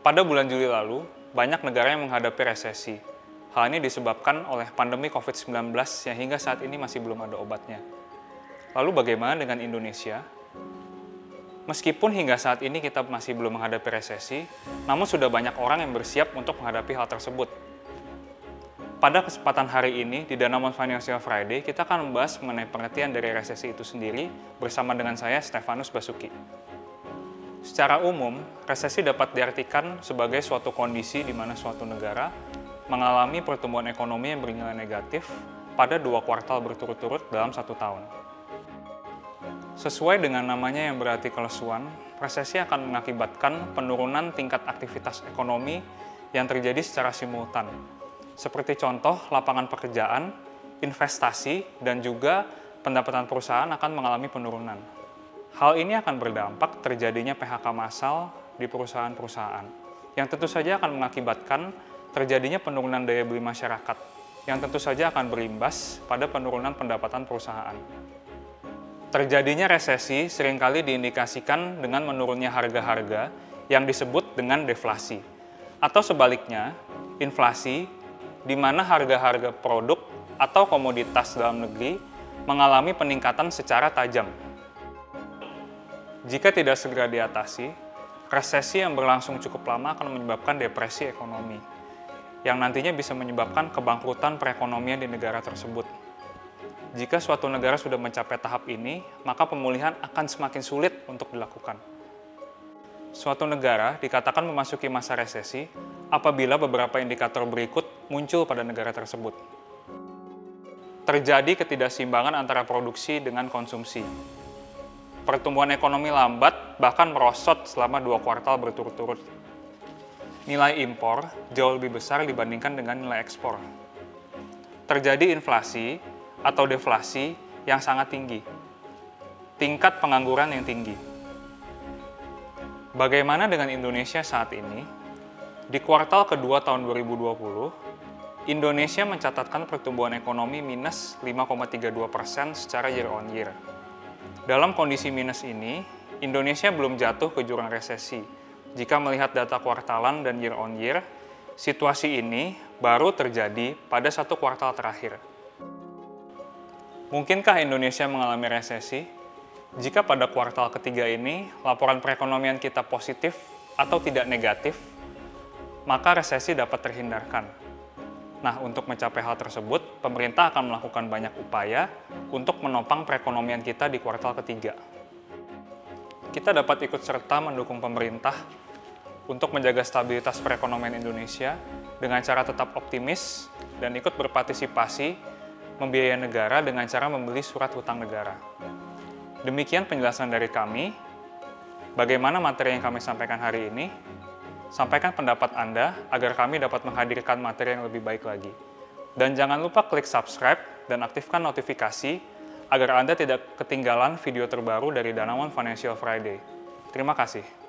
Pada bulan Juli lalu, banyak negara yang menghadapi resesi. Hal ini disebabkan oleh pandemi COVID-19 yang hingga saat ini masih belum ada obatnya. Lalu bagaimana dengan Indonesia? Meskipun hingga saat ini kita masih belum menghadapi resesi, namun sudah banyak orang yang bersiap untuk menghadapi hal tersebut. Pada kesempatan hari ini di Danamon Financial Friday, kita akan membahas mengenai pengertian dari resesi itu sendiri bersama dengan saya, Stefanus Basuki. Secara umum, resesi dapat diartikan sebagai suatu kondisi di mana suatu negara mengalami pertumbuhan ekonomi yang bernilai negatif pada dua kuartal berturut-turut dalam satu tahun. Sesuai dengan namanya yang berarti kelesuan, resesi akan mengakibatkan penurunan tingkat aktivitas ekonomi yang terjadi secara simultan, seperti contoh lapangan pekerjaan, investasi, dan juga pendapatan perusahaan akan mengalami penurunan. Hal ini akan berdampak terjadinya PHK massal di perusahaan-perusahaan, yang tentu saja akan mengakibatkan terjadinya penurunan daya beli masyarakat, yang tentu saja akan berimbas pada penurunan pendapatan perusahaan. Terjadinya resesi sering kali diindikasikan dengan menurunnya harga-harga yang disebut dengan deflasi. Atau sebaliknya, inflasi di mana harga-harga produk atau komoditas dalam negeri mengalami peningkatan secara tajam. Jika tidak segera diatasi, resesi yang berlangsung cukup lama akan menyebabkan depresi ekonomi, yang nantinya bisa menyebabkan kebangkrutan perekonomian di negara tersebut. Jika suatu negara sudah mencapai tahap ini, maka pemulihan akan semakin sulit untuk dilakukan. Suatu negara dikatakan memasuki masa resesi apabila beberapa indikator berikut muncul pada negara tersebut. Terjadi ketidakseimbangan antara produksi dengan konsumsi. Pertumbuhan ekonomi lambat bahkan merosot selama dua kuartal berturut-turut. Nilai impor jauh lebih besar dibandingkan dengan nilai ekspor. Terjadi inflasi atau deflasi yang sangat tinggi, tingkat pengangguran yang tinggi. Bagaimana dengan Indonesia saat ini? Di kuartal kedua tahun 2020, Indonesia mencatatkan pertumbuhan ekonomi minus 5,32 persen secara year on year. Dalam kondisi minus ini, Indonesia belum jatuh ke jurang resesi. Jika melihat data kuartalan dan year on year, situasi ini baru terjadi pada satu kuartal terakhir. Mungkinkah Indonesia mengalami resesi? Jika pada kuartal ketiga ini laporan perekonomian kita positif atau tidak negatif, maka resesi dapat terhindarkan. Nah, untuk mencapai hal tersebut, pemerintah akan melakukan banyak upaya untuk menopang perekonomian kita di kuartal ketiga. Kita dapat ikut serta mendukung pemerintah untuk menjaga stabilitas perekonomian Indonesia dengan cara tetap optimis dan ikut berpartisipasi membiayai negara dengan cara membeli surat hutang negara. Demikian penjelasan dari kami. Bagaimana materi yang kami sampaikan hari ini? Sampaikan pendapat Anda agar kami dapat menghadirkan materi yang lebih baik lagi. Dan jangan lupa klik subscribe dan aktifkan notifikasi agar Anda tidak ketinggalan video terbaru dari Danamon Financial Friday. Terima kasih.